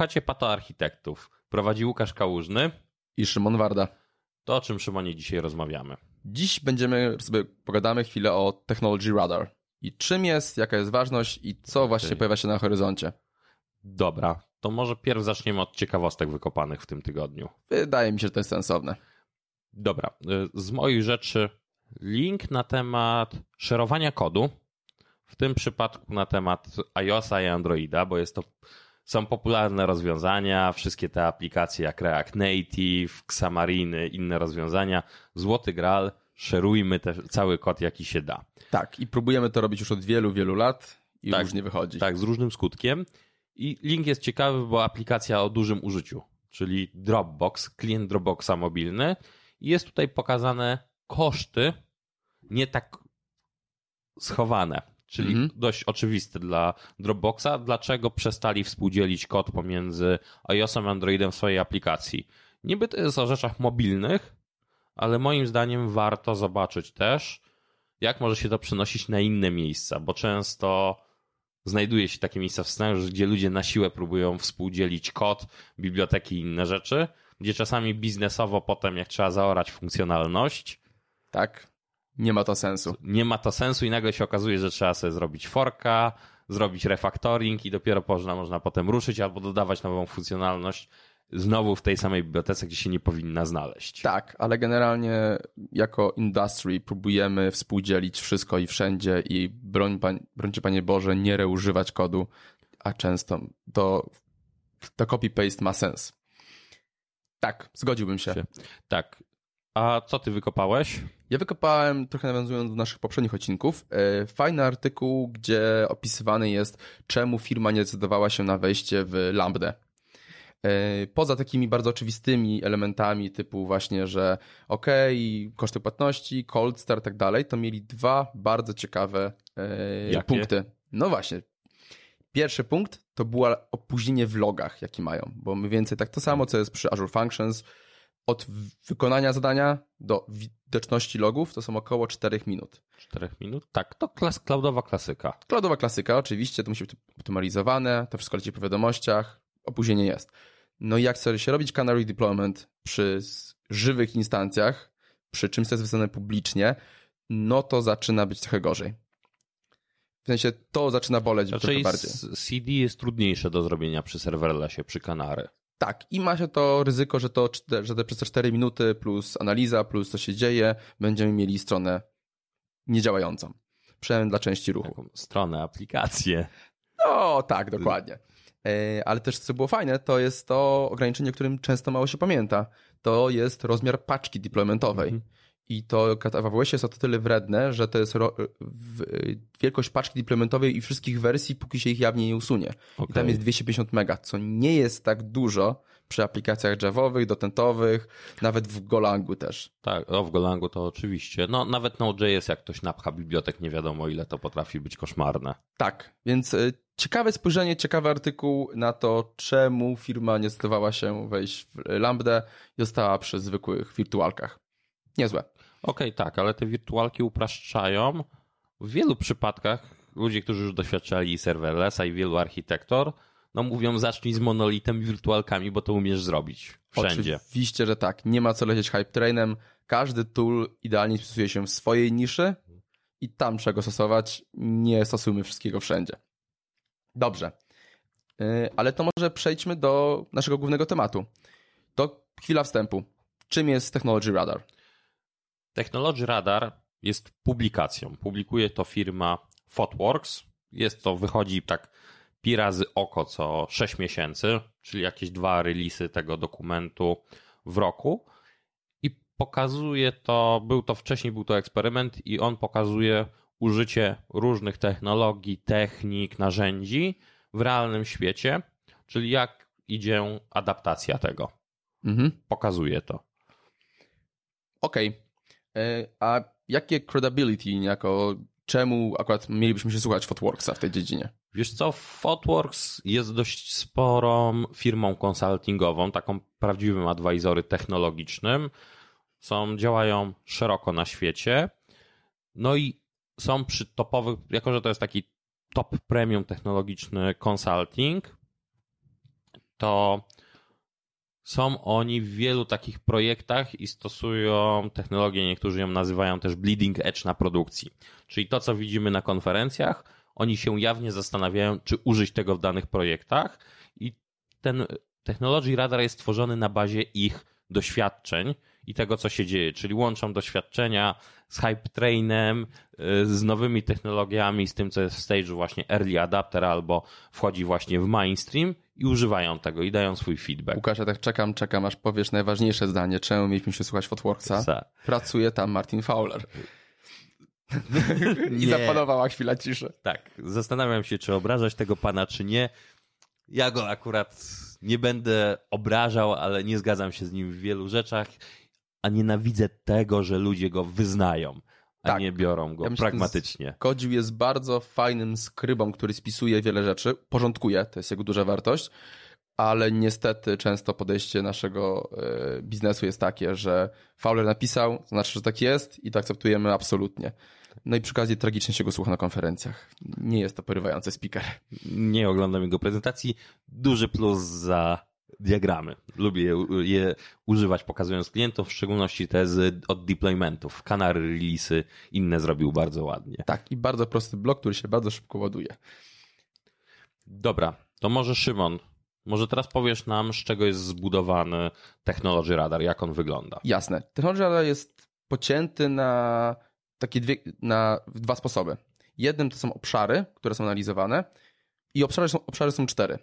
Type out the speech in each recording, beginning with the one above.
Słuchacie Pato Architektów. Prowadzi Łukasz Kałużny. I Szymon Warda. To o czym, Szymonie, dzisiaj rozmawiamy? Dziś będziemy sobie pogadamy chwilę o Technology Radar. I czym jest, jaka jest ważność i co właśnie pojawia się na horyzoncie. Dobra, to może pierw zaczniemy od ciekawostek wykopanych w tym tygodniu. Wydaje mi się, że to jest sensowne. Dobra, y, z moich rzeczy link na temat szerowania kodu, w tym przypadku na temat iOSa i Androida, bo jest to są popularne rozwiązania, wszystkie te aplikacje jak React Native, Xamariny, inne rozwiązania. Złoty Graal, szerujmy te, cały kod jaki się da. Tak, i próbujemy to robić już od wielu, wielu lat i tak, różnie wychodzi. Tak, z różnym skutkiem. I link jest ciekawy, bo aplikacja o dużym użyciu, czyli Dropbox, klient Dropboxa mobilny. I jest tutaj pokazane koszty, nie tak schowane czyli mhm. dość oczywiste dla Dropboxa, dlaczego przestali współdzielić kod pomiędzy iOSem a Androidem w swojej aplikacji. Niby to jest o rzeczach mobilnych, ale moim zdaniem warto zobaczyć też, jak może się to przenosić na inne miejsca, bo często znajduje się takie miejsca w scenariuszu, gdzie ludzie na siłę próbują współdzielić kod, biblioteki i inne rzeczy, gdzie czasami biznesowo potem, jak trzeba zaorać funkcjonalność, tak nie ma to sensu. Nie ma to sensu i nagle się okazuje, że trzeba sobie zrobić forka, zrobić refactoring i dopiero można, można potem ruszyć albo dodawać nową funkcjonalność znowu w tej samej bibliotece, gdzie się nie powinna znaleźć. Tak, ale generalnie jako industry próbujemy współdzielić wszystko i wszędzie i broń, brońcie Panie Boże, nie reużywać kodu, a często to, to copy-paste ma sens. Tak, zgodziłbym się. Tak. A co ty wykopałeś? Ja wykopałem, trochę nawiązując do naszych poprzednich odcinków, e, fajny artykuł, gdzie opisywany jest, czemu firma nie zdecydowała się na wejście w Lambda. E, poza takimi bardzo oczywistymi elementami, typu właśnie, że ok, koszty płatności, cold start i tak dalej, to mieli dwa bardzo ciekawe e, punkty. No właśnie. Pierwszy punkt to było opóźnienie w logach, jakie mają, bo mniej więcej tak to samo, co jest przy Azure Functions, od wykonania zadania do widoczności logów to są około 4 minut. 4 minut? Tak, to klas, cloudowa klasyka. Cloudowa klasyka, oczywiście, to musi być optymalizowane, to wszystko leci po wiadomościach, opóźnienie jest. No i jak chce się robić canary deployment przy żywych instancjach, przy czymś, co jest wysłane publicznie, no to zaczyna być trochę gorzej. W sensie to zaczyna boleć znaczy trochę bardziej. CD jest trudniejsze do zrobienia przy serverlessie, przy Kanary. Tak, i ma się to ryzyko, że to że te przez te 4 minuty plus analiza, plus co się dzieje, będziemy mieli stronę niedziałającą. Przynajmniej dla części ruchu. Taką stronę, aplikację. No, tak, dokładnie. E, ale też co było fajne, to jest to ograniczenie, o którym często mało się pamięta. To jest rozmiar paczki deploymentowej. Mhm. I to w AWS jest o tyle wredne, że to jest wielkość paczki deploymentowej i wszystkich wersji, póki się ich jawnie nie usunie. Okay. I tam jest 250 mega, co nie jest tak dużo przy aplikacjach javowych, dotentowych, nawet w Golangu też. Tak, o, w Golangu to oczywiście. No, nawet Node.js, jak ktoś napcha bibliotek, nie wiadomo ile to potrafi być koszmarne. Tak, więc y, ciekawe spojrzenie, ciekawy artykuł na to, czemu firma nie zdecydowała się wejść w Lambda i została przy zwykłych wirtualkach. Niezłe. Okej, okay, tak, ale te wirtualki upraszczają. W wielu przypadkach ludzie, którzy już doświadczali serverlessa i wielu architektor, no mówią zacznij z monolitem i wirtualkami, bo to umiesz zrobić wszędzie. Oczywiście, że tak. Nie ma co lecieć hype trainem. Każdy tool idealnie stosuje się w swojej niszy i tam czego stosować. Nie stosujmy wszystkiego wszędzie. Dobrze. Y, ale to może przejdźmy do naszego głównego tematu. To chwila wstępu. Czym jest Technology Radar? Technology Radar jest publikacją. Publikuje to firma Fotworks. Jest to, wychodzi tak pi razy oko co 6 miesięcy, czyli jakieś dwa releasy tego dokumentu w roku. I pokazuje to, był to wcześniej, był to eksperyment i on pokazuje użycie różnych technologii, technik, narzędzi w realnym świecie, czyli jak idzie adaptacja tego. Mhm. Pokazuje to. Okej. Okay. E, a jakie credibility, jako czemu akurat mielibyśmy się słuchać Fotworksa w tej dziedzinie? Wiesz co, Fotworks jest dość sporą firmą konsultingową, taką prawdziwym advisory technologicznym. Są, działają szeroko na świecie. No i są przy topowych, jako że to jest taki top premium technologiczny consulting, to są oni w wielu takich projektach i stosują technologię, niektórzy ją nazywają też bleeding edge na produkcji. Czyli to, co widzimy na konferencjach, oni się jawnie zastanawiają, czy użyć tego w danych projektach i ten Technology Radar jest tworzony na bazie ich doświadczeń i tego, co się dzieje, czyli łączą doświadczenia z hype trainem, y, z nowymi technologiami, z tym, co jest w stage'u właśnie early adapter albo wchodzi właśnie w mainstream i używają tego i dają swój feedback. Łukasz, ja tak czekam, czekam, aż powiesz najważniejsze zdanie. Czemu mieliśmy się słuchać Fotworksa? Pracuje tam Martin Fowler. I zapanowała chwila ciszy. Tak, zastanawiam się, czy obrażać tego pana, czy nie. Ja go akurat nie będę obrażał, ale nie zgadzam się z nim w wielu rzeczach, a nienawidzę tego, że ludzie go wyznają, a tak. nie biorą go ja myślę, pragmatycznie. Kodził jest bardzo fajnym skrybą, który spisuje wiele rzeczy, porządkuje, to jest jego duża wartość, ale niestety często podejście naszego e, biznesu jest takie, że Fowler napisał, to znaczy, że tak jest i to akceptujemy absolutnie. No i przy okazji tragicznie się go słucha na konferencjach. Nie jest to porywający speaker. Nie oglądam jego prezentacji. Duży plus za diagramy. Lubię je, je używać pokazując klientom, w szczególności te z, od deploymentów. Canary, release'y, inne zrobił bardzo ładnie. Tak, i bardzo prosty blok, który się bardzo szybko ładuje. Dobra, to może Szymon, może teraz powiesz nam, z czego jest zbudowany Technology Radar, jak on wygląda. Jasne. Technology Radar jest pocięty na takie dwie, na dwa sposoby. Jednym to są obszary, które są analizowane i obszary są, obszary są cztery.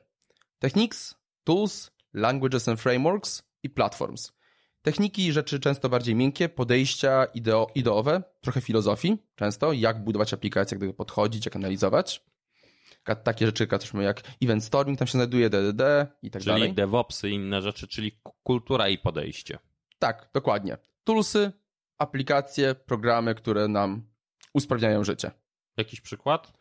Techniques, Tools, Languages and Frameworks i Platforms. Techniki, rzeczy często bardziej miękkie, podejścia ideo, ideowe, trochę filozofii, często, jak budować aplikacje, jak do tego podchodzić, jak analizować. Takie rzeczy jak event storming tam się znajduje, DDD i tak czyli dalej. Czyli DevOpsy i inne rzeczy, czyli kultura i podejście. Tak, dokładnie. Toolsy, aplikacje, programy, które nam usprawniają życie. Jakiś przykład?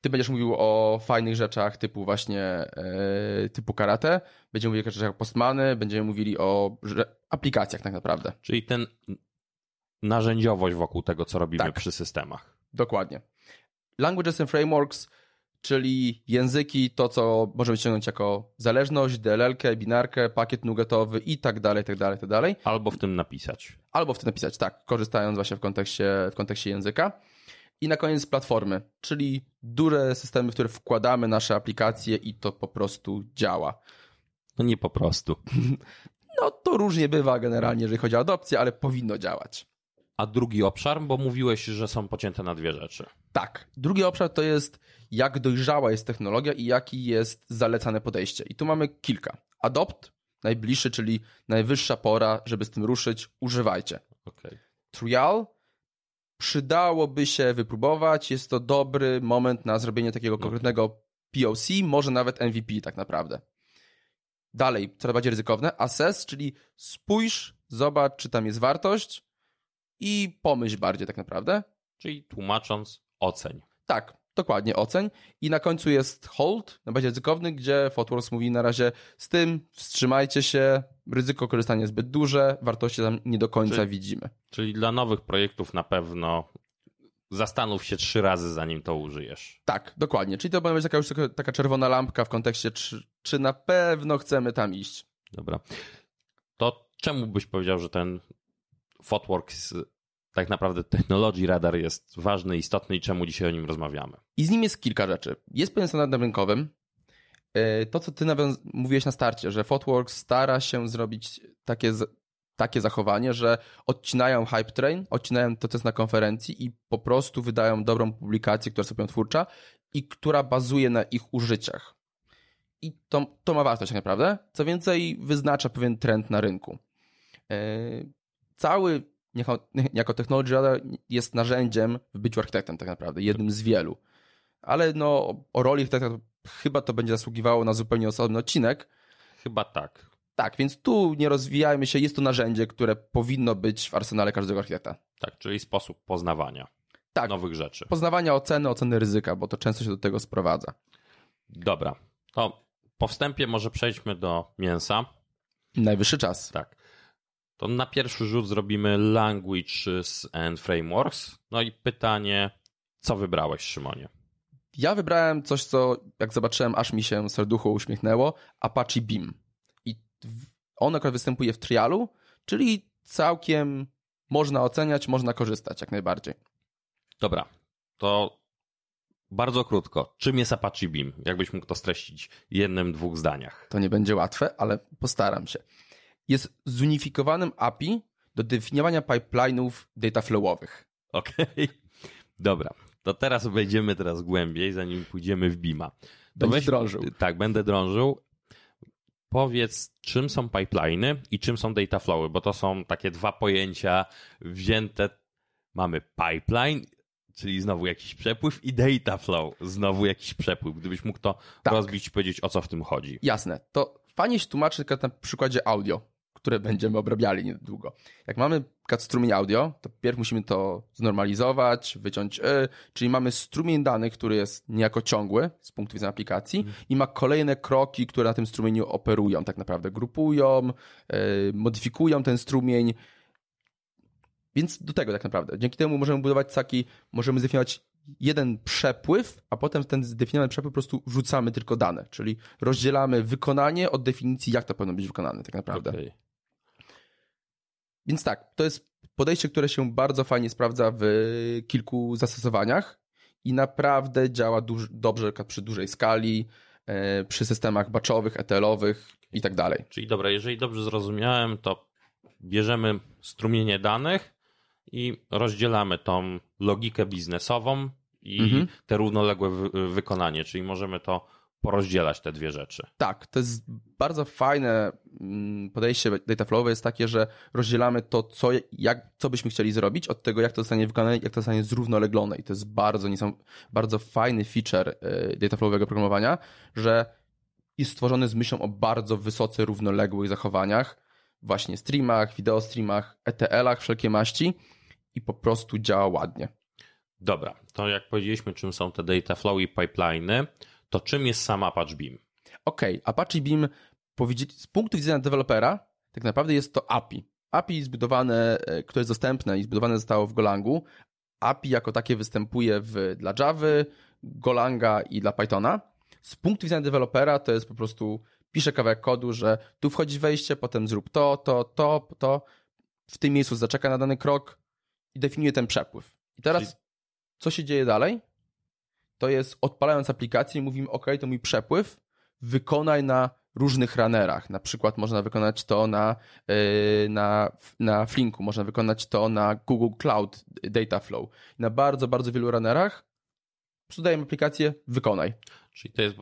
Ty będziesz mówił o fajnych rzeczach typu właśnie e, typu karate, będziemy mówili o rzeczach postmany, będziemy mówili o aplikacjach tak naprawdę. Czyli ten narzędziowość wokół tego, co robimy tak. przy systemach. Dokładnie. Languages and Frameworks czyli języki, to co możemy ściągnąć jako zależność, DLL-kę, binarkę, pakiet nugatowy i tak dalej, tak dalej, tak dalej. Albo w tym napisać. Albo w tym napisać, tak, korzystając właśnie w kontekście, w kontekście języka. I na koniec platformy, czyli duże systemy, w które wkładamy nasze aplikacje i to po prostu działa. No nie po prostu. No to różnie bywa generalnie, jeżeli chodzi o adopcję, ale powinno działać. A drugi obszar, bo mówiłeś, że są pocięte na dwie rzeczy. Tak. Drugi obszar to jest jak dojrzała jest technologia i jaki jest zalecane podejście. I tu mamy kilka. Adopt, najbliższy, czyli najwyższa pora, żeby z tym ruszyć, używajcie. Okay. Trial, przydałoby się wypróbować, jest to dobry moment na zrobienie takiego okay. konkretnego POC, może nawet MVP tak naprawdę. Dalej, coraz bardziej ryzykowne, assess, czyli spójrz, zobacz, czy tam jest wartość i pomyśl bardziej tak naprawdę. Czyli tłumacząc, oceń. Tak, dokładnie oceń. I na końcu jest hold, na bazie ryzykowny, gdzie Fotworks mówi na razie z tym wstrzymajcie się, ryzyko korzystania jest zbyt duże, wartości tam nie do końca czyli, widzimy. Czyli dla nowych projektów na pewno zastanów się trzy razy, zanim to użyjesz. Tak, dokładnie. Czyli to będzie taka już taka czerwona lampka w kontekście, czy, czy na pewno chcemy tam iść. Dobra. To czemu byś powiedział, że ten Fotworks tak naprawdę technologii radar jest ważny, istotny i czemu dzisiaj o nim rozmawiamy. I z nim jest kilka rzeczy. Jest pewien standardem rynkowym. E, to, co ty mówiłeś na starcie, że Fotworks stara się zrobić takie, takie zachowanie, że odcinają hype train, odcinają to, co jest na konferencji i po prostu wydają dobrą publikację, która jest twórcza i która bazuje na ich użyciach. I to, to ma wartość tak naprawdę. Co więcej, wyznacza pewien trend na rynku. E, cały jako, jako technology jest narzędziem w byciu architektem tak naprawdę, jednym z wielu. Ale no, o roli architekta chyba to będzie zasługiwało na zupełnie osobny odcinek. Chyba tak. Tak, więc tu nie rozwijajmy się, jest to narzędzie, które powinno być w arsenale każdego architekta. Tak, czyli sposób poznawania tak, nowych rzeczy. Poznawania oceny, oceny ryzyka, bo to często się do tego sprowadza. Dobra, to po wstępie może przejdźmy do mięsa. Najwyższy czas. Tak to na pierwszy rzut zrobimy Languages and Frameworks. No i pytanie, co wybrałeś, Szymonie? Ja wybrałem coś, co jak zobaczyłem, aż mi się serducho uśmiechnęło, Apache Beam. I on akurat występuje w trialu, czyli całkiem można oceniać, można korzystać jak najbardziej. Dobra, to bardzo krótko. Czym jest Apache Beam? Jakbyś mógł to streścić jednym, dwóch zdaniach. To nie będzie łatwe, ale postaram się. Jest zunifikowanym API do definiowania pipeline'ów dataflowowych. Okej. Okay. Dobra, to teraz wejdziemy teraz głębiej, zanim pójdziemy w Bima. Będziesz drążył. Tak, będę drążył. Powiedz, czym są pipeliny i czym są data flowy, bo to są takie dwa pojęcia wzięte. Mamy pipeline, czyli znowu jakiś przepływ i data flow, znowu jakiś przepływ. Gdybyś mógł to tak. rozbić i powiedzieć, o co w tym chodzi. Jasne. To fajnie się tłumaczy na przykładzie audio które będziemy obrabiali niedługo. Jak mamy strumień audio, to pierw musimy to znormalizować, wyciąć, y, czyli mamy strumień danych, który jest niejako ciągły z punktu widzenia aplikacji mm. i ma kolejne kroki, które na tym strumieniu operują, tak naprawdę grupują, y, modyfikują ten strumień. Więc do tego tak naprawdę. Dzięki temu możemy budować taki, możemy zdefiniować jeden przepływ, a potem w ten zdefiniowany przepływ po prostu wrzucamy tylko dane, czyli rozdzielamy wykonanie od definicji, jak to powinno być wykonane tak naprawdę. Okay. Więc tak, to jest podejście, które się bardzo fajnie sprawdza w kilku zastosowaniach i naprawdę działa duż, dobrze przy dużej skali, e, przy systemach batchowych, ETL-owych i tak dalej. Czyli dobra, jeżeli dobrze zrozumiałem, to bierzemy strumienie danych i rozdzielamy tą logikę biznesową i mhm. te równoległe wy wykonanie, czyli możemy to porozdzielać te dwie rzeczy. Tak, to jest bardzo fajne mm, podejście dataflowowe jest takie, że rozdzielamy to, co, jak, co byśmy chcieli zrobić, od tego, jak to zostanie wykonane, jak to zostanie zrównoleglone. I to jest bardzo, bardzo fajny feature y, dataflowowego programowania, że jest stworzony z myślą o bardzo wysoce równoległych zachowaniach, właśnie streamach, wideostreamach, ETL-ach wszelkie maści i po prostu działa ładnie. Dobra, to jak powiedzieliśmy, czym są te dataflow i pipeliny, to czym jest sam Apache Beam? Okej, okay, Apache Beam z punktu widzenia dewelopera tak naprawdę jest to API. API zbudowane, e, które jest dostępne i zbudowane zostało w Golangu. API jako takie występuje w, dla Java, Golanga i dla Pythona. Z punktu widzenia dewelopera to jest po prostu piszę kawałek kodu, że tu wchodzi wejście, potem zrób to, to, to, to. W tym miejscu zaczeka na dany krok i definiuje ten przepływ. I teraz Czyli... co się dzieje dalej? To jest odpalając aplikację mówimy, ok, to mój przepływ, wykonaj na różnych runnerach. Na przykład można wykonać to na, yy, na, na Flinku, można wykonać to na Google Cloud Dataflow. Na bardzo, bardzo wielu runnerach po aplikację, wykonaj. Czyli to jest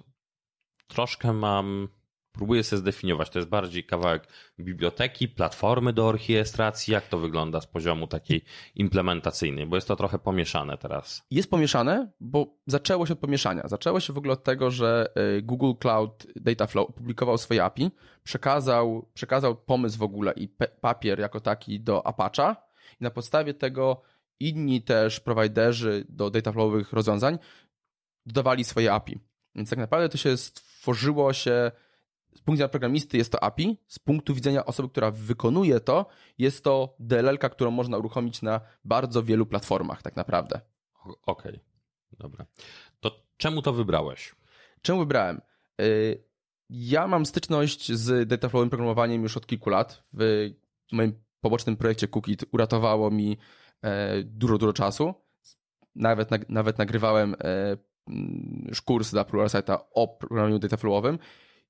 troszkę mam próbuję sobie zdefiniować. To jest bardziej kawałek biblioteki, platformy do orchiestracji. Jak to wygląda z poziomu takiej implementacyjnej? Bo jest to trochę pomieszane teraz. Jest pomieszane, bo zaczęło się od pomieszania. Zaczęło się w ogóle od tego, że y, Google Cloud Dataflow opublikował swoje API, przekazał, przekazał pomysł w ogóle i papier jako taki do Apache'a i na podstawie tego inni też prowajderzy do dataflowowych rozwiązań dodawali swoje API. Więc tak naprawdę to się stworzyło się z punktu widzenia programisty jest to API, z punktu widzenia osoby, która wykonuje to, jest to DLL, którą można uruchomić na bardzo wielu platformach, tak naprawdę. Okej, okay. dobra. To czemu to wybrałeś? Czemu wybrałem? Y, ja mam styczność z dataflowym programowaniem już od kilku lat. W moim pobocznym projekcie Cookit uratowało mi e, dużo, dużo czasu. Nawet, nawet nagrywałem e, już kurs dla Pluralsighta o programowaniu dataflowowym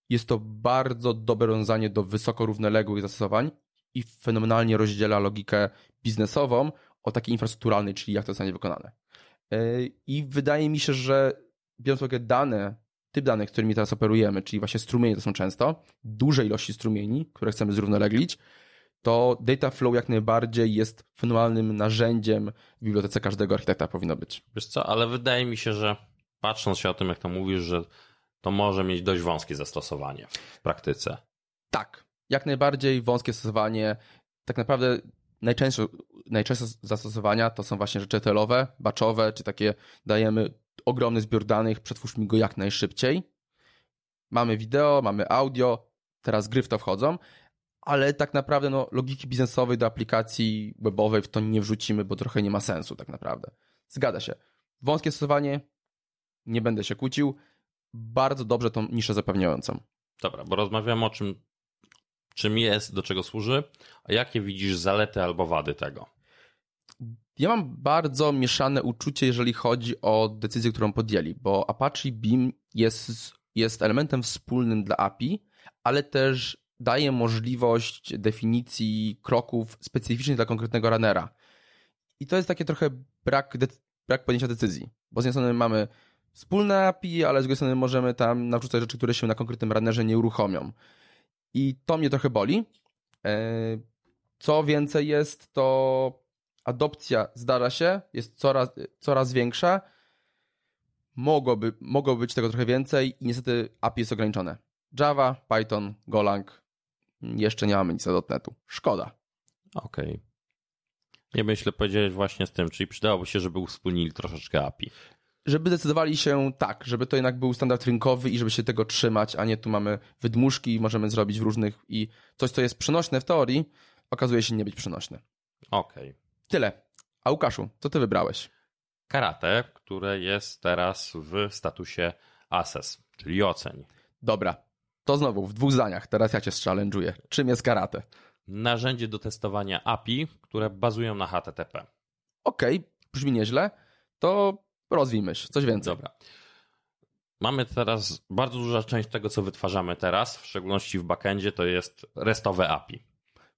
jest to bardzo dobre rozwiązanie do wysoko równoległych zastosowań i fenomenalnie rozdziela logikę biznesową o takiej infrastrukturalnej, czyli jak to zostanie wykonane. E, I wydaje mi się, że biorąc pod uwagę dane, typ danych, którymi teraz operujemy, czyli właśnie strumienie to są często, duże ilości strumieni, które chcemy zrównoleglić, to data flow jak najbardziej jest fenomenalnym narzędziem w bibliotece każdego architekta powinno być. Wiesz co, ale wydaje mi się, że patrząc się o tym, jak to mówisz, że to może mieć dość wąskie zastosowanie w praktyce. Tak, jak najbardziej wąskie zastosowanie. Tak naprawdę najczęstsze, najczęstsze zastosowania to są właśnie rzeczy telowe, baczowe, czy takie dajemy ogromny zbiór danych, przetwórzmy go jak najszybciej. Mamy wideo, mamy audio, teraz gry w to wchodzą, ale tak naprawdę no, logiki biznesowej do aplikacji webowej w to nie wrzucimy, bo trochę nie ma sensu tak naprawdę. Zgadza się. Wąskie stosowanie nie będę się kłócił, bardzo dobrze tą niszę zapewniającą. Dobra, bo rozmawiamy o czym, czym jest, do czego służy, a jakie widzisz zalety albo wady tego? Ja mam bardzo mieszane uczucie, jeżeli chodzi o decyzję, którą podjęli, bo Apache Beam jest, jest elementem wspólnym dla API, ale też daje możliwość definicji kroków specyficznych dla konkretnego runnera. I to jest takie trochę brak, brak podjęcia decyzji, bo z jednej strony mamy wspólne API, ale z drugiej strony możemy tam narzucać rzeczy, które się na konkretnym runnerze nie uruchomią. I to mnie trochę boli. E, co więcej jest, to adopcja zdarza się, jest coraz, coraz większa. Mogłoby, mogłoby być tego trochę więcej i niestety API jest ograniczone. Java, Python, Golang, jeszcze nie mamy nic do .NETu. Szkoda. Okej. Okay. Nie myślę powiedzieć właśnie z tym, czyli przydałoby się, żeby uwspólnili troszeczkę API. Żeby decydowali się tak, żeby to jednak był standard rynkowy i żeby się tego trzymać, a nie tu mamy wydmuszki i możemy zrobić w różnych i coś, co jest przenośne w teorii, okazuje się nie być przenośne. Okej. Okay. Tyle. A Łukaszu, co ty wybrałeś? Karate, które jest teraz w statusie ASES, czyli oceń. Dobra, to znowu w dwóch zdaniach, teraz ja cię challenge'uję. Czym jest karate? Narzędzie do testowania API, które bazują na HTTP. Okej, okay, brzmi nieźle. To rozwij myśl, coś więcej. Dobra. Mamy teraz bardzo duża część tego, co wytwarzamy teraz, w szczególności w backendzie, to jest restowe API.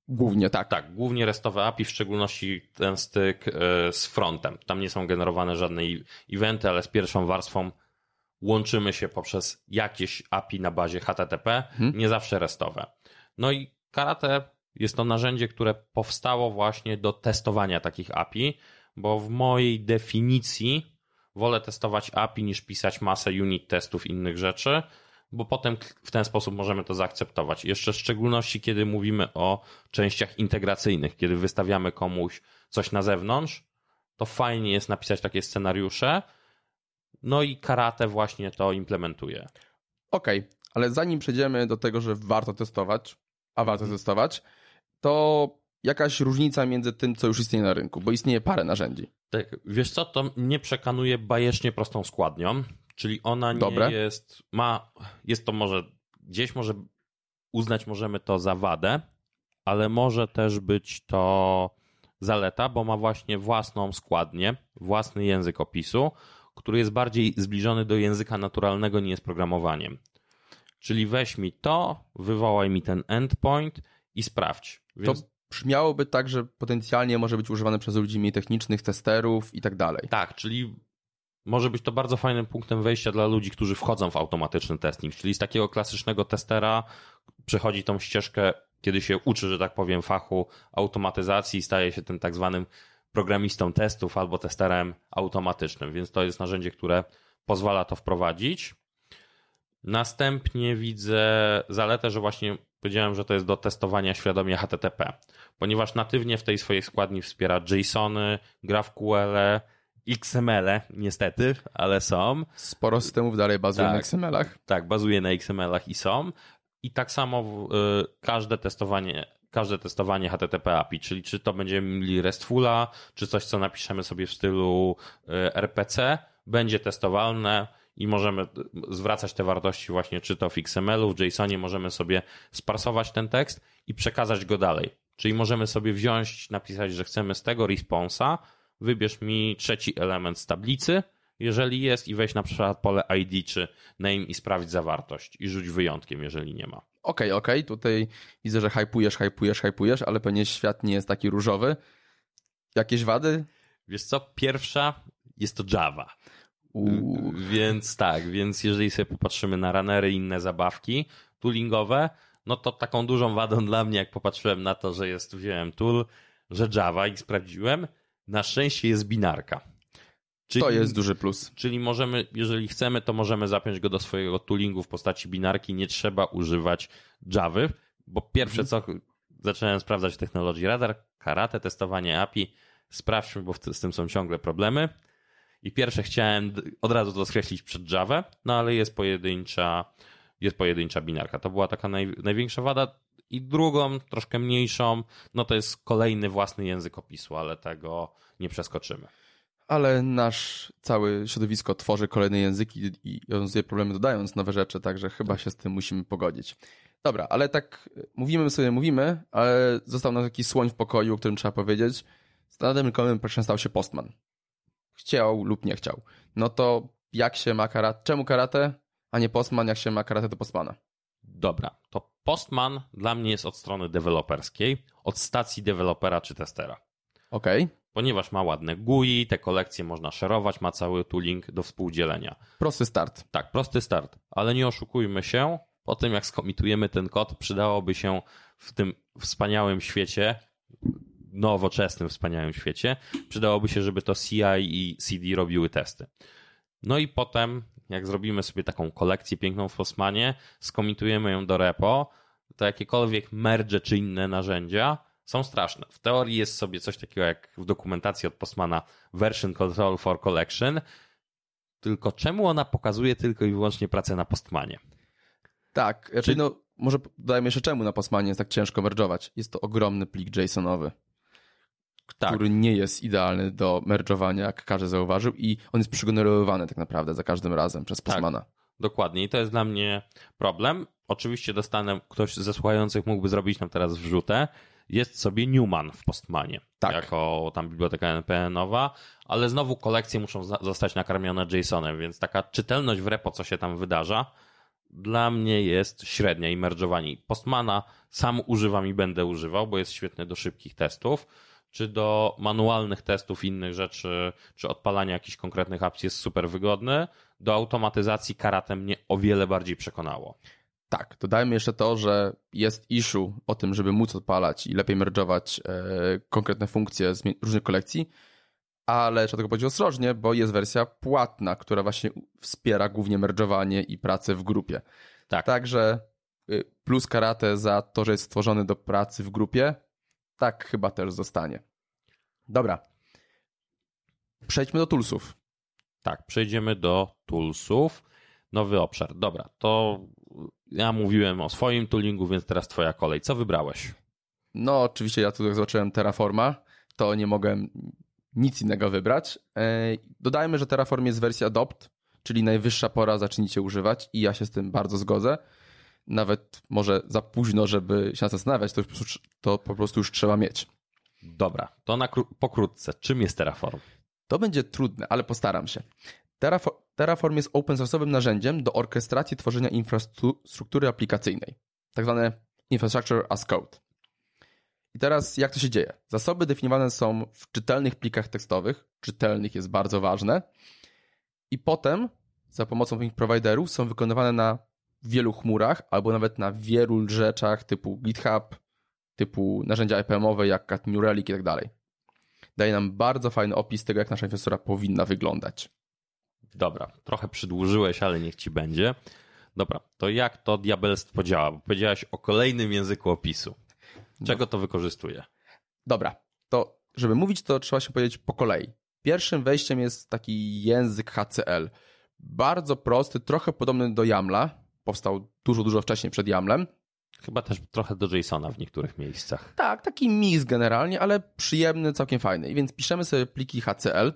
Głównie tak. Tak, głównie restowe API, w szczególności ten styk e, z frontem. Tam nie są generowane żadne eventy, ale z pierwszą warstwą łączymy się poprzez jakieś API na bazie HTTP, hmm. nie zawsze restowe. No i Karate jest to narzędzie, które powstało właśnie do testowania takich API, bo w mojej definicji wolę testować API niż pisać masę unit testów innych rzeczy, bo potem w ten sposób możemy to zaakceptować. Jeszcze w szczególności, kiedy mówimy o częściach integracyjnych, kiedy wystawiamy komuś coś na zewnątrz, to fajnie jest napisać takie scenariusze, no i karate właśnie to implementuje. Okej, okay, ale zanim przejdziemy do tego, że warto testować, a warto mhm. testować, to jakaś różnica między tym, co już istnieje na rynku, bo istnieje parę narzędzi. Tak, wiesz co, to nie przekanuje bajecznie prostą składnią, czyli ona nie Dobre. jest, ma, jest to może, gdzieś może uznać możemy to za wadę, ale może też być to zaleta, bo ma właśnie własną składnię, własny język opisu, który jest bardziej zbliżony do języka naturalnego, nie jest programowaniem. Czyli weź mi to, wywołaj mi ten endpoint i sprawdź. Więc... To brzmiałoby tak, że potencjalnie może być używane przez ludzi mniej technicznych, testerów i tak dalej. Tak, czyli może być to bardzo fajnym punktem wejścia dla ludzi, którzy wchodzą w automatyczny testing, czyli z takiego klasycznego testera przechodzi tą ścieżkę, kiedy się uczy, że tak powiem, fachu automatyzacji i staje się tym tak zwanym programistą testów albo testerem automatycznym, więc to jest narzędzie, które pozwala to wprowadzić. Następnie widzę zaletę, że właśnie powiedziałem, że to jest do testowania świadomie HTTP, ponieważ natywnie w tej swojej składni wspiera JSONy, GraphQL, XML, niestety, ale są. Sporo systemów dalej bazuje tak, na XML-ach. Tak, bazuje na XML-ach i są. I tak samo y, każde testowanie każde testowanie HTTP API, czyli czy to będziemy mieli RESTfula, czy coś, co napiszemy sobie w stylu y, RPC, będzie testowalne i możemy zwracać te wartości właśnie czy to w XML-u, w JSONie możemy sobie sparsować ten tekst i przekazać go dalej. Czyli możemy sobie wziąć, napisać, że chcemy z tego responsa, wybierz mi trzeci element z tablicy, jeżeli jest i weź na przykład pole ID czy name i sprawdź zawartość i rzuć wyjątkiem, jeżeli nie ma. Okej, okay, okej, okay. tutaj widzę, że hypujesz, hypujesz, hypujesz, ale pewnie świat nie jest taki różowy. Jakieś wady? Wiesz co, pierwsza jest to Java. Uuu. Więc tak, więc jeżeli sobie popatrzymy na runnery i inne zabawki toolingowe, no to taką dużą wadą dla mnie, jak popatrzyłem na to, że jest, wziąłem tool, że Java i sprawdziłem, na szczęście jest binarka. Czyli, to jest duży plus. Czyli możemy, jeżeli chcemy, to możemy zapiąć go do swojego toolingu w postaci binarki. Nie trzeba używać Java, bo pierwsze co zacząłem sprawdzać w technologii radar, karate, testowanie API. Sprawdźmy, bo z tym są ciągle problemy. I pierwsze chciałem od razu to skreślić przed Java, no ale jest pojedyncza, jest pojedyncza binarka. To była taka naj, największa wada. I drugą, troszkę mniejszą, no to jest kolejny własny język opisu, ale tego nie przeskoczymy. ale nasz cały środowisko tworzy kolejne języki i rozwiązuje problemy dodając nowe rzeczy, także chyba się z tym musimy pogodzić. Dobra, ale tak mówimy sobie, mówimy, ale został nam taki słoń w pokoju, o którym trzeba powiedzieć. Standardem rynkowym stał się Postman. Chciał lub nie chciał. No to jak się ma karate? Czemu karate, a nie Postman? Jak się ma karate do Postmana? Dobra, to Postman dla mnie jest od strony deweloperskiej, od stacji dewelopera czy testera. Okej. Okay. Ponieważ ma ładne GUI, te kolekcje można szerować, ma cały tooling do współdzielenia. Prosty start. Tak, prosty start, ale nie oszukujmy się, po tym jak skomitujemy ten kod, przydałoby się w tym wspaniałym świecie, nowoczesnym, wspaniałym świecie, przydałoby się, żeby to CI i CD robiły testy. No i potem, jak zrobimy sobie taką kolekcję piękną w Fosmanie, skomitujemy ją do repo, to jakiekolwiek merge czy inne narzędzia są straszne. W teorii jest sobie coś takiego jak w dokumentacji od Postmana version control for collection, tylko czemu ona pokazuje tylko i wyłącznie pracę na Postmanie? Tak, raczej Czy... no, może dodajmy jeszcze czemu na Postmanie jest tak ciężko merge'ować. Jest to ogromny plik JSONowy, tak. który nie jest idealny do merge'owania, jak każdy zauważył i on jest przygenerowany tak naprawdę za każdym razem przez tak, Postmana. Tak, dokładnie i to jest dla mnie problem. Oczywiście dostanę, ktoś ze słuchających mógłby zrobić nam teraz wrzutę, jest sobie Newman w Postmanie. Tak. Jako tam biblioteka NPN-owa, ale znowu kolekcje muszą zostać nakarmione JSON-em, więc taka czytelność w repo, co się tam wydarza, dla mnie jest średnia i merge'owanie. Postmana sam używam i będę używał, bo jest świetny do szybkich testów, czy do manualnych testów innych rzeczy, czy odpalania jakichś konkretnych apps jest super wygodny. Do automatyzacji karate mnie o wiele bardziej przekonało. Tak, dodajmy jeszcze to, że jest issue o tym, żeby móc odpalać i lepiej merge'ować e, konkretne funkcje z różnych kolekcji, ale trzeba tego powiedzieć ostrożnie, bo jest wersja płatna, która właśnie wspiera głównie merge'owanie i pracę w grupie. Tak. Także y, plus karate za to, że jest stworzony do pracy w grupie, tak chyba też zostanie. Dobra. Przejdźmy do toolsów. Tak, przejdziemy do toolsów. Nowy obszar. Dobra, to ja mówiłem o swoim toolingu, więc teraz twoja kolej. Co wybrałeś? No, oczywiście ja tutaj zobaczyłem Terraforma, to nie mogłem nic innego wybrać. E, dodajmy, że Terraform jest wersja adopt, czyli najwyższa pora zacznijcie używać i ja się z tym bardzo zgodzę. Nawet może za późno, żeby się zastanawiać, to, już, to po prostu już trzeba mieć. Dobra, to na pokrótce. Czym jest Terraform? To będzie trudne, ale postaram się. Terraform jest open source'owym narzędziem do orkestracji tworzenia infrastruktury aplikacyjnej, tak zwane infrastructure as code. I teraz jak to się dzieje? Zasoby definiowane są w czytelnych plikach tekstowych, czytelnych jest bardzo ważne, i potem za pomocą tych providerów są wykonywane na wielu chmurach albo nawet na wielu rzeczach typu GitHub, typu narzędzia IPM-owe jak Cat New Relic i tak dalej. Daje nam bardzo fajny opis tego, jak nasza infrastruktura powinna wyglądać. Dobra, trochę przydłużyłeś, ale niech ci będzie. Dobra, to jak to diabelstwo działa? Bo powiedziałeś o kolejnym języku opisu. Czego to wykorzystuje? Dobra, to żeby mówić, to trzeba się powiedzieć po kolei. Pierwszym wejściem jest taki język HCL. Bardzo prosty, trochę podobny do YAMLa. Powstał dużo, dużo wcześniej przed YAMLem. Chyba też trochę do JSONa w niektórych miejscach. Tak, taki mix generalnie, ale przyjemny, całkiem fajny. I więc piszemy sobie pliki HCL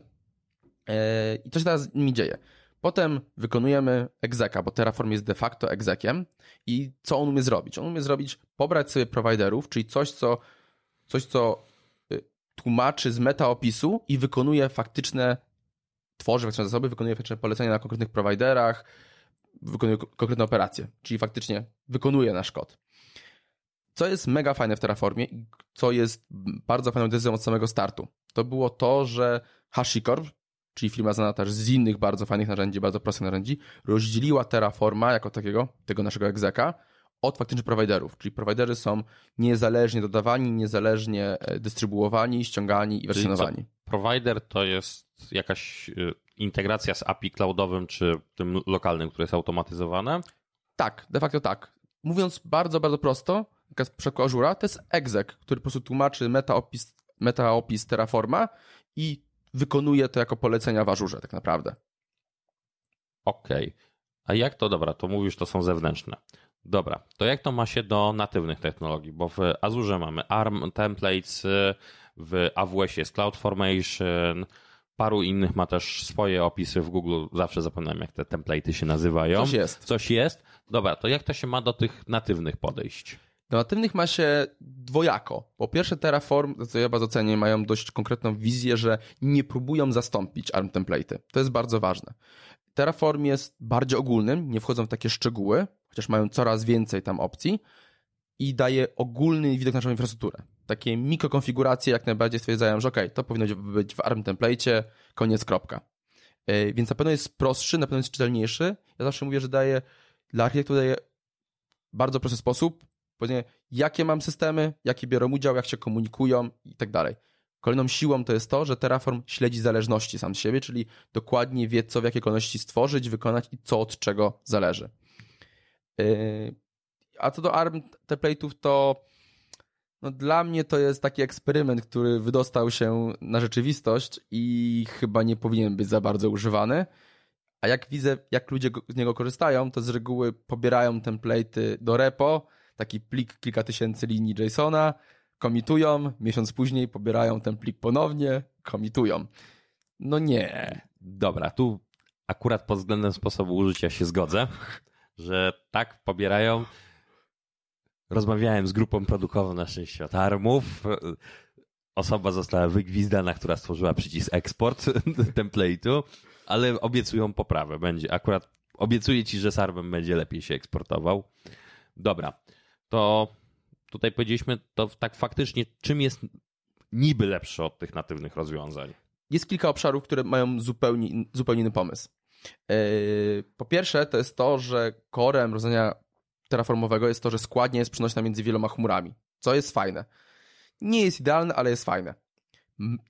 e, i co się teraz z nimi dzieje? Potem wykonujemy execa, bo Terraform jest de facto exekiem i co on umie zrobić? On umie zrobić, pobrać sobie prowajderów, czyli coś, co, coś, co y, tłumaczy z meta opisu i wykonuje faktyczne, tworzy faktyczne zasoby, wykonuje faktyczne polecenia na konkretnych prowajderach, wykonuje konkretne operacje, czyli faktycznie wykonuje nasz kod. Co jest mega fajne w Terraformie i co jest bardzo fajną decyzją od samego startu, to było to, że HashiCorp, czyli firma znana też z innych bardzo fajnych narzędzi, bardzo prostych narzędzi, rozdzieliła Terraforma jako takiego, tego naszego egzeka, od faktycznych prowajderów, czyli prowajderzy są niezależnie dodawani, niezależnie e, dystrybuowani, ściągani i wersjonowani. Provider to jest jakaś e, integracja z API cloudowym czy tym lokalnym, które jest automatyzowane? Tak, de facto tak. Mówiąc bardzo, bardzo prosto, przykład Azura, to jest exec, który po prostu tłumaczy metaopis, metaopis Terraforma i wykonuje to jako polecenia w Azurze tak naprawdę. Okej. Okay. A jak to, dobra, to mówisz, to są zewnętrzne. Dobra, to jak to ma się do natywnych technologii? Bo w Azure mamy ARM templates, w AWS jest CloudFormation, paru innych ma też swoje opisy w Google. Zawsze zapominam, jak te template'y się nazywają. Coś jest. Coś jest. Dobra, to jak to się ma do tych natywnych podejść? Do natywnych ma się dwojako. Po pierwsze Terraform, co ja bardzo cenię, mają dość konkretną wizję, że nie próbują zastąpić ARM template'y. To jest bardzo ważne. Terraform jest bardziej ogólnym, nie wchodzą w takie szczegóły, chociaż mają coraz więcej tam opcji i daje ogólny widok na naszą infrastrukturę. Takie mikrokonfiguracje jak najbardziej stwierdzają, że ok, to powinno być w ARM template, koniec, kropka. Yy, więc na pewno jest prostszy, na pewno jest czytelniejszy. Ja zawsze mówię, że daje dla architektu daje bardzo prosty sposób, powiedzmy, jakie mam systemy, jakie biorą udział, jak się komunikują i tak dalej. Kolejną siłą to jest to, że Terraform śledzi zależności sam z siebie, czyli dokładnie wie, co w jakiej kolejności stworzyć, wykonać i co od czego zależy. Yy, a co do ARM template'ów, to no dla mnie to jest taki eksperyment, który wydostał się na rzeczywistość i chyba nie powinien być za bardzo używany. A jak widzę, jak ludzie z niego korzystają, to z reguły pobierają template'y do repo, taki plik kilka tysięcy linii JSONa, komitują, miesiąc później pobierają ten plik ponownie, komitują. No nie. Dobra, tu akurat pod względem sposobu użycia się zgodzę, że tak pobierają. Rozmawiałem z grupą produkową na szczęście od armów. Osoba została wygwizdana, która stworzyła przycisk eksport template'u, ale obiecują poprawę. Będzie akurat obiecuję ci, że z armem będzie lepiej się eksportował. Dobra, to tutaj powiedzieliśmy to tak faktycznie, czym jest niby lepsze od tych natywnych rozwiązań. Jest kilka obszarów, które mają zupełnie, zupełnie inny pomysł. Yy, po pierwsze, to jest to, że korem rozwiązania terraformowego jest to, że składnia jest przenośna między wieloma chmurami, co jest fajne. Nie jest idealne, ale jest fajne.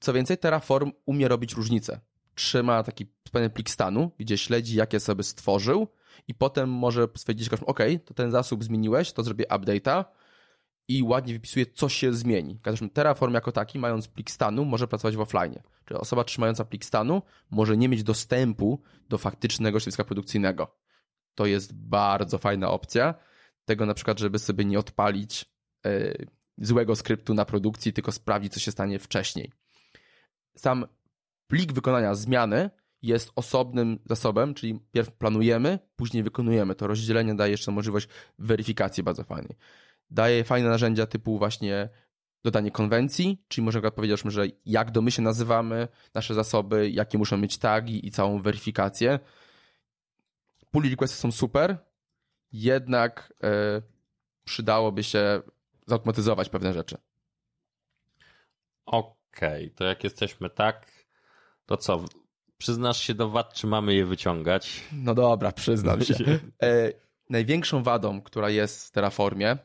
Co więcej, Terraform umie robić różnice. Trzyma taki pewien plik stanu, gdzie śledzi, jakie sobie stworzył i potem może stwierdzić, OK, to ten zasób zmieniłeś, to zrobię update'a i ładnie wypisuje, co się zmieni. Każdy Terraform jako taki, mając plik stanu, może pracować w offline. Czyli osoba trzymająca plik stanu może nie mieć dostępu do faktycznego środowiska produkcyjnego. To jest bardzo fajna opcja. Tego na przykład, żeby sobie nie odpalić yy, złego skryptu na produkcji, tylko sprawdzić, co się stanie wcześniej. Sam plik wykonania zmiany jest osobnym zasobem, czyli pierw planujemy, później wykonujemy. To rozdzielenie daje jeszcze możliwość weryfikacji bardzo fajnej. Daje fajne narzędzia typu właśnie dodanie konwencji, czyli możemy powiedzieć, że jak do my się nazywamy, nasze zasoby, jakie muszą mieć tagi i całą weryfikację. Pull requesty są super, jednak yy, przydałoby się zautomatyzować pewne rzeczy. Okej, okay, to jak jesteśmy tak, to co? Przyznasz się do wad, czy mamy je wyciągać? No dobra, przyznam się. E, największą wadą, która jest w Terraformie,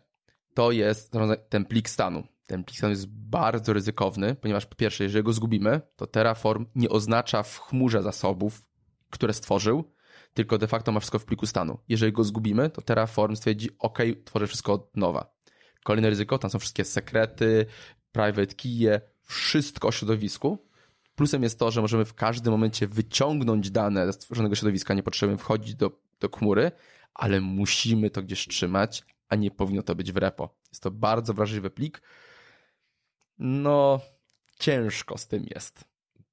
to jest ten plik stanu. Ten plik stanu jest bardzo ryzykowny, ponieważ po pierwsze, jeżeli go zgubimy, to Terraform nie oznacza w chmurze zasobów, które stworzył, tylko de facto ma wszystko w pliku stanu. Jeżeli go zgubimy, to Terraform stwierdzi, OK, tworzę wszystko od nowa. Kolejne ryzyko, tam są wszystkie sekrety, private key'e, wszystko o środowisku, Plusem jest to, że możemy w każdym momencie wyciągnąć dane ze stworzonego środowiska, nie potrzebujemy wchodzić do, do chmury, ale musimy to gdzieś trzymać, a nie powinno to być w repo. Jest to bardzo wrażliwy plik. No, ciężko z tym jest.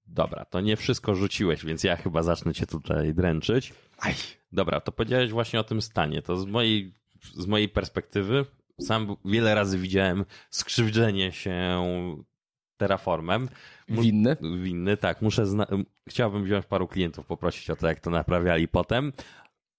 Dobra, to nie wszystko rzuciłeś, więc ja chyba zacznę cię tutaj dręczyć. Aj. Dobra, to powiedziałeś właśnie o tym stanie. To z mojej, z mojej perspektywy sam wiele razy widziałem skrzywdzenie się Terraformem. Winny? Winny, tak. Muszę zna- Chciałbym wziąć paru klientów, poprosić o to, jak to naprawiali potem.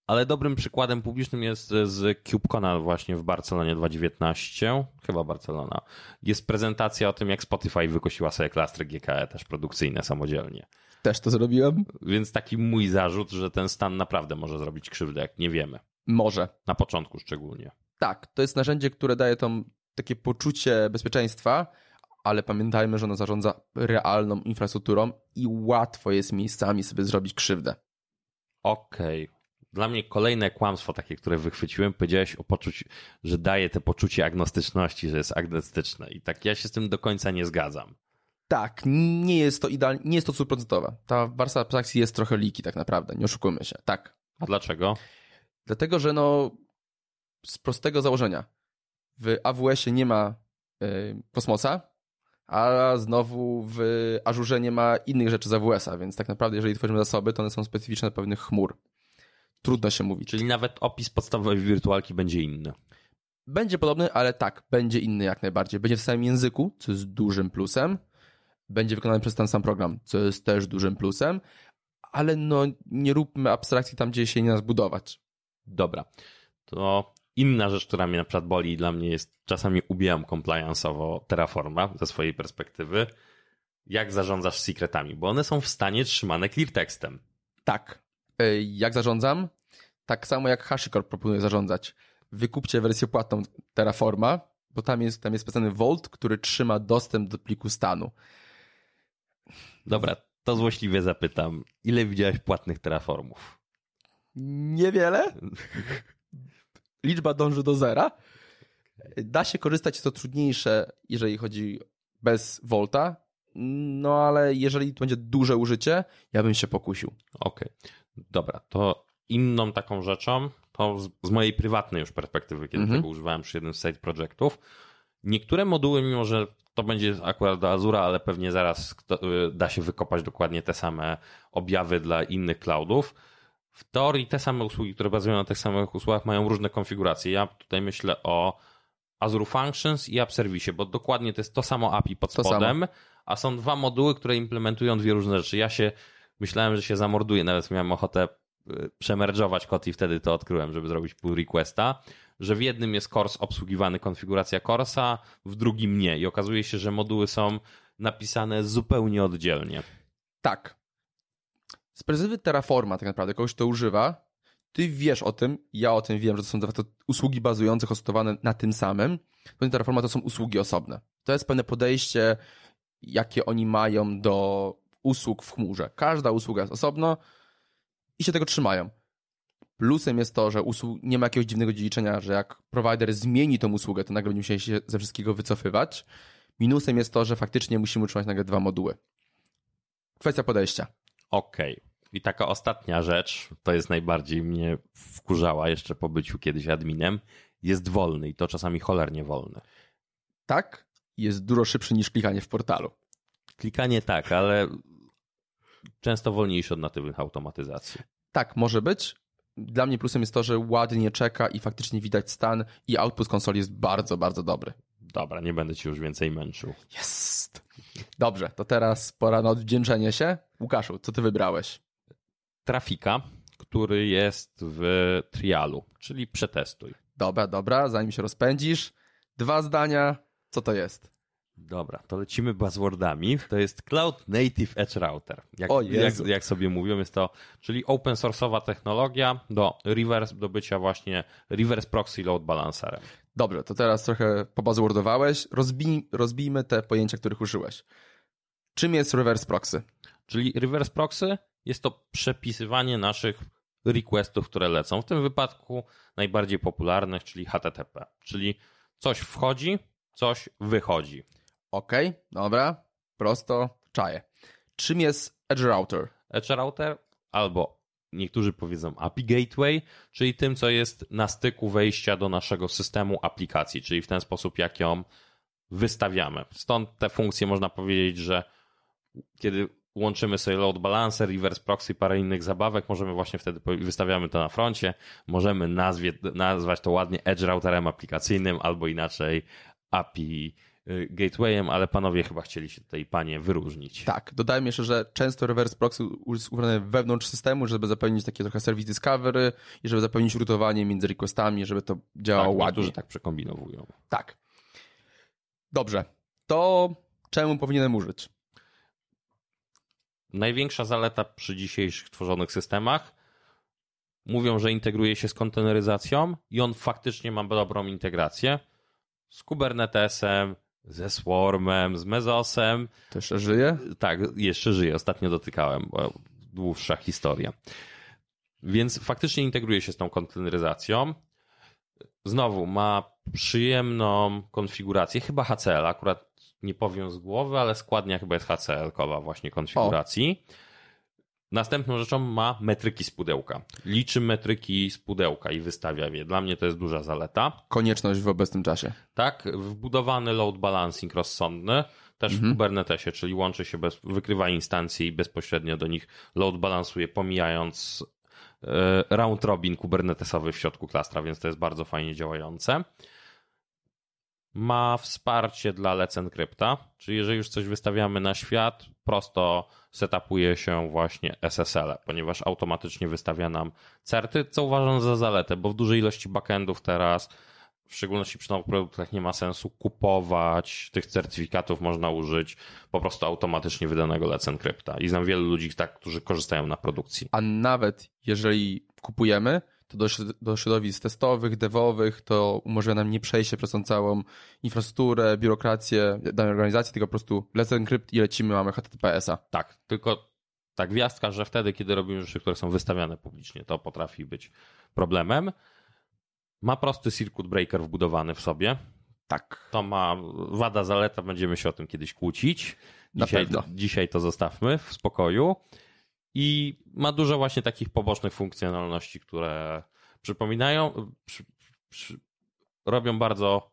Ale dobrym przykładem publicznym jest z CubeCona właśnie w Barcelonie 2019, chyba Barcelona. Jest prezentacja o tym, jak Spotify wykosiła sobie klastry GKE też produkcyjne samodzielnie. Też to zrobiłem. Więc taki mój zarzut, że ten stan naprawdę może zrobić krzywdę, jak nie wiemy. Może. Na początku szczególnie. Tak, to jest narzędzie, które daje tam takie poczucie bezpieczeństwa, ale pamiętajmy, że ono zarządza realną infrastrukturą i łatwo jest miejscami sobie zrobić krzywdę. Okej. Okay. Dla mnie kolejne kłamstwo takie, które wychwyciłem, powiedziałeś o poczuciu, że daje te poczucie agnostyczności, że jest agnostyczne i tak ja się z tym do końca nie zgadzam. Tak, nie jest to idealnie, nie jest to stuprocentowe. Ta warstwa abstrakcji jest trochę liki tak naprawdę, nie oszukujmy się. Tak. A dlaczego? Dlatego, że no z prostego założenia w AWS-ie nie ma y, kosmosa, a znowu w Azure nie ma innych rzeczy z AWS-a, więc tak naprawdę jeżeli tworzymy zasoby, to one są specyficzne pewnych chmur. Trudno się mówić. Czyli nawet opis podstawowej wirtualki będzie inny. Będzie podobny, ale tak, będzie inny jak najbardziej. Będzie w samym języku, co jest dużym plusem. Będzie wykonany przez ten sam program, co jest też dużym plusem, ale no nie róbmy abstrakcji tam, gdzie się nie nas budować. Dobra. To inna rzecz, która mnie na przykład boli i dla mnie jest, czasami ubijam compliance'owo Terraforma ze swojej perspektywy, jak zarządzasz secretami, bo one są w stanie trzymane clear tekstem. Tak. E, Jak zarządzam? Tak samo jak HashiCorp proponuje zarządzać. Wykupcie wersję płatną Terraforma, bo tam jest, tam jest specjalny Vault, który trzyma dostęp do pliku stanu. Dobra, to złośliwie zapytam, ile widziałeś płatnych Terraformów? Niewiele. Liczba dąży do zera. Da się korzystać, jest to trudniejsze, jeżeli chodzi bez Volta, no ale jeżeli to będzie duże użycie, ja bym się pokusił. Okej, dobra, to inną taką rzeczą, to z, z mojej prywatnej już perspektywy, kiedy Mhm. tego używałem przy jednym z side projektów, niektóre moduły, mimo że to będzie akurat do Azura, ale pewnie zaraz y, da się wykopać dokładnie te same objawy dla innych cloudów, w teorii te same usługi, które bazują na tych samych usługach, mają różne konfiguracje. Ja tutaj myślę o Azure Functions i App Service, bo dokładnie to jest to samo API pod To samo. spodem, a są dwa moduły, które implementują dwie różne rzeczy. Ja się myślałem, że się zamorduję, nawet miałem ochotę przemerge'ować kod i wtedy to odkryłem, żeby zrobić pull requesta, że w jednym jest course obsługiwany konfiguracja course'a, w drugim nie i okazuje się, że moduły są napisane zupełnie oddzielnie. Tak. Z perspektywy Terraforma tak naprawdę, kogoś to używa, ty wiesz o tym, ja o tym wiem, że to są de usługi bazujące, hostowane na tym samym. Ponieważ Terraforma to są usługi osobne. To jest pewne podejście, jakie oni mają do usług w chmurze. Każda usługa jest osobno i się tego trzymają. Plusem jest to, że usług, nie ma jakiegoś dziwnego dziedziczenia, że jak provider zmieni tą usługę, to nagle będziemy musieli się ze wszystkiego wycofywać. Minusem jest to, że faktycznie musimy utrzymać nagle dwa moduły. Kwestia podejścia. Okej. I taka ostatnia rzecz, to jest najbardziej mnie wkurzała jeszcze po byciu kiedyś adminem, jest wolny i to czasami cholernie wolny. tak jest dużo szybszy niż klikanie w portalu. Klikanie tak, ale często wolniejszy od natywnych automatyzacji. Tak, może być. Dla mnie plusem jest to, że ładnie czeka i faktycznie widać stan i output konsoli jest bardzo, bardzo dobry. Dobra, nie będę ci już więcej męczył. Jest! Dobrze, to teraz pora na odwdzięczenie się. Łukaszu, co ty wybrałeś? Trafika, który jest w trialu, czyli przetestuj. Dobra, dobra, zanim się rozpędzisz. Dwa zdania. Co to jest? Dobra, to lecimy buzzwordami. To jest Cloud Native Edge Router. Jak, O jak, jak sobie mówią, jest to, czyli open source'owa technologia do reverse, do bycia właśnie reverse proxy load balancerem. Dobrze, to teraz trochę pobazwordowałeś. Rozbij, rozbijmy te pojęcia, których użyłeś. Czym jest reverse proxy? Czyli reverse proxy jest to przepisywanie naszych requestów, które lecą. W tym wypadku najbardziej popularnych, czyli HTTP. Czyli coś wchodzi, coś wychodzi. Okej, dobra, prosto, czaję. Czym jest Edge Router? Edge Router albo niektórzy powiedzą API Gateway, czyli tym, co jest na styku wejścia do naszego systemu aplikacji, czyli w ten sposób, jak ją wystawiamy. Stąd te funkcje można powiedzieć, że kiedy łączymy sobie load balancer, reverse proxy i parę innych zabawek, możemy właśnie wtedy, wystawiamy to na froncie, możemy nazwie, nazwać to ładnie edge routerem aplikacyjnym albo inaczej API gatewayem, ale panowie chyba chcieli się tutaj, panie, wyróżnić. Tak, dodajmy jeszcze, że często reverse proxy jest ubrane wewnątrz systemu, żeby zapewnić takie trochę service discovery i żeby zapewnić rutowanie między requestami, żeby to działało tak, ładnie. niektórzy tak przekombinowują. Tak. Dobrze. To czemu powinienem użyć? Największa zaleta przy dzisiejszych tworzonych systemach mówią, że integruje się z konteneryzacją i on faktycznie ma dobrą integrację z Kubernetesem, ze Swarmem, z Mezosem. To jeszcze żyje? Tak, jeszcze żyje, ostatnio dotykałem, bo dłuższa historia. Więc faktycznie integruje się z tą konteneryzacją. Znowu ma przyjemną konfigurację, chyba HCL, akurat nie powiem z głowy, ale składnia chyba jest HCL-kowa właśnie konfiguracji. Następną rzeczą ma metryki z pudełka. Liczy metryki z pudełka i wystawia je. Dla mnie to jest duża zaleta. Konieczność w obecnym czasie. Tak, wbudowany load balancing rozsądny. też w Kubernetesie, czyli łączy się, bez, wykrywa instancje i bezpośrednio do nich load balansuje, pomijając e, round robin kubernetesowy w środku klastra, więc to jest bardzo fajnie działające. Ma wsparcie dla Let's Encrypta, czyli jeżeli już coś wystawiamy na świat, prosto setupuje się właśnie SSL, ponieważ automatycznie wystawia nam certy, co uważam za zaletę, bo w dużej ilości backendów teraz w szczególności przy nowych produktach nie ma sensu kupować tych certyfikatów, można użyć po prostu automatycznie wydanego Let's Encrypta. I znam wielu ludzi, tak, którzy korzystają na produkcji. A nawet jeżeli kupujemy, to do, do środowisk testowych, devowych, to umożliwia nam nie przejście przez tą całą infrastrukturę, biurokrację danej organizacji, tylko po prostu Let's Encrypt i lecimy, mamy HTTPS-a. Tak, tylko ta gwiazdka, że wtedy, kiedy robimy rzeczy, które są wystawiane publicznie, to potrafi być problemem. Ma prosty circuit breaker wbudowany w sobie. Tak. To ma wada, zaleta, będziemy się o tym kiedyś kłócić. Dzisiaj, dzisiaj to zostawmy w spokoju. I ma dużo właśnie takich pobocznych funkcjonalności, które przypominają, przy, przy, robią bardzo,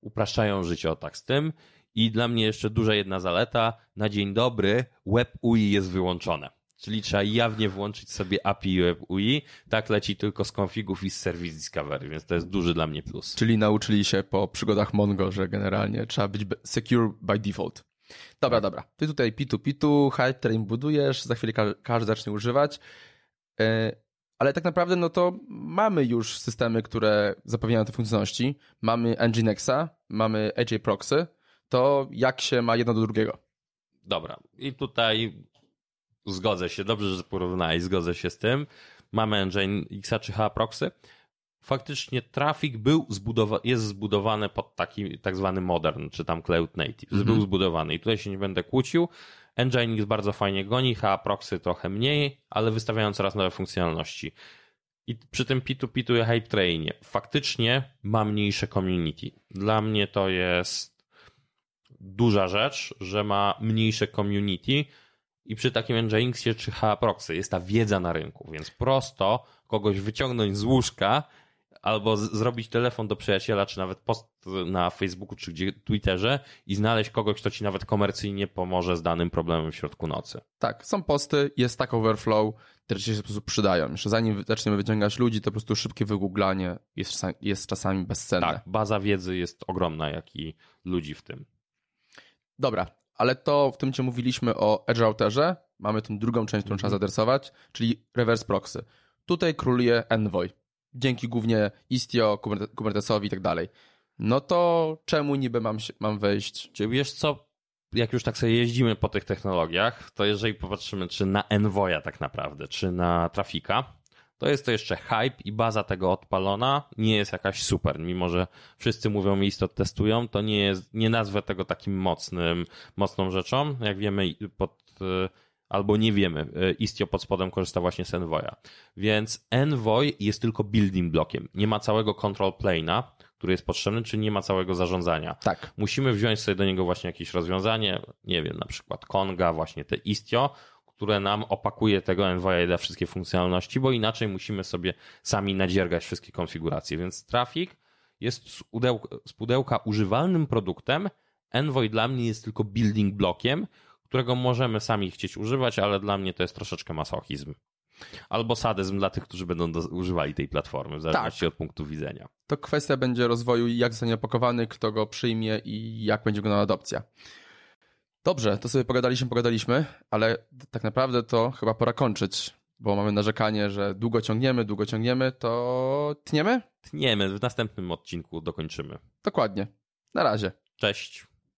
upraszczają życie o tak z tym. I dla mnie jeszcze duża jedna zaleta, na dzień dobry web UI jest wyłączone. Czyli trzeba jawnie włączyć sobie API Web UI. Tak leci tylko z konfigów i z Service Discovery, więc to jest duży dla mnie plus. Czyli nauczyli się po przygodach Mongo, że generalnie trzeba być secure by default. Dobra, dobra. Ty tutaj P2P2, hype train budujesz, za chwilę każdy zacznie używać. Ale tak naprawdę, no to mamy już systemy, które zapewniają te funkcjonalności. Mamy Nginxa, mamy AJ Proxy. To jak się ma jedno do drugiego? Dobra. I tutaj Zgodzę się, dobrze, że porównałeś, zgodzę się z tym. Mamy engine X czy H proxy. Faktycznie trafik był zbudowany, jest zbudowany pod taki tak zwany modern, czy tam cloud native. -hmm. Był zbudowany i tutaj się nie będę kłócił. Engine X bardzo fajnie goni, H proxy trochę mniej, ale wystawiają coraz nowe funkcjonalności. I przy tym P2P2 i Hype Trainie faktycznie ma mniejsze community. Dla mnie to jest duża rzecz, że ma mniejsze community, i przy takim Nginxie czy HAProxy jest ta wiedza na rynku, więc prosto kogoś wyciągnąć z łóżka albo zrobić telefon do przyjaciela, czy nawet post na Facebooku, czy gdzie Twitterze i znaleźć kogoś, kto ci nawet komercyjnie pomoże z danym problemem w środku nocy. Tak, są posty, jest tak Overflow, które się po prostu przydają. Jeszcze zanim zaczniemy wyciągać ludzi, to po prostu szybkie wygooglanie jest, jest czasami bezcenne. Tak, baza wiedzy jest ogromna, jak i ludzi w tym. Dobra, ale to w tym, gdzie mówiliśmy o Edge Routerze, mamy tą drugą część, którą trzeba mhm. zaadresować, czyli reverse proxy. Tutaj króluje Envoy. Dzięki głównie Istio, Kubernetesowi i tak dalej. No to czemu niby mam, mam wejść? Czy wiesz co, jak już tak sobie jeździmy po tych technologiach, to jeżeli popatrzymy, czy na Envoya tak naprawdę, czy na Trafika, to jest to jeszcze hype i baza tego odpalona nie jest jakaś super. Mimo, że wszyscy mówią i istot testują, to nie jest, nie nazwę tego takim mocnym, mocną rzeczą. Jak wiemy, pod, e, albo nie wiemy, e, Istio pod spodem korzysta właśnie z Envoya. Więc Envoy jest tylko building blokiem. Nie ma całego control plane'a, który jest potrzebny, czy nie ma całego zarządzania. Tak. Musimy wziąć sobie do niego właśnie jakieś rozwiązanie, nie wiem, na przykład Konga, właśnie te Istio, które nam opakuje tego Envoya da wszystkie funkcjonalności, bo inaczej musimy sobie sami nadziergać wszystkie konfiguracje. Więc trafik jest z pudełka, z pudełka używalnym produktem. Envoy dla mnie jest tylko building blokiem, którego możemy sami chcieć używać, ale dla mnie to jest troszeczkę masochizm. Albo sadyzm dla tych, którzy będą do, używali tej platformy, w zależności tak. od punktu widzenia. To kwestia będzie rozwoju, jak zostanie opakowany, kto go przyjmie i jak będzie wyglądała adopcja. Dobrze, to sobie pogadaliśmy, pogadaliśmy, ale tak naprawdę to chyba pora kończyć, bo mamy narzekanie, że długo ciągniemy, długo ciągniemy, to tniemy? Tniemy, w następnym odcinku dokończymy. Dokładnie. Na razie. Cześć.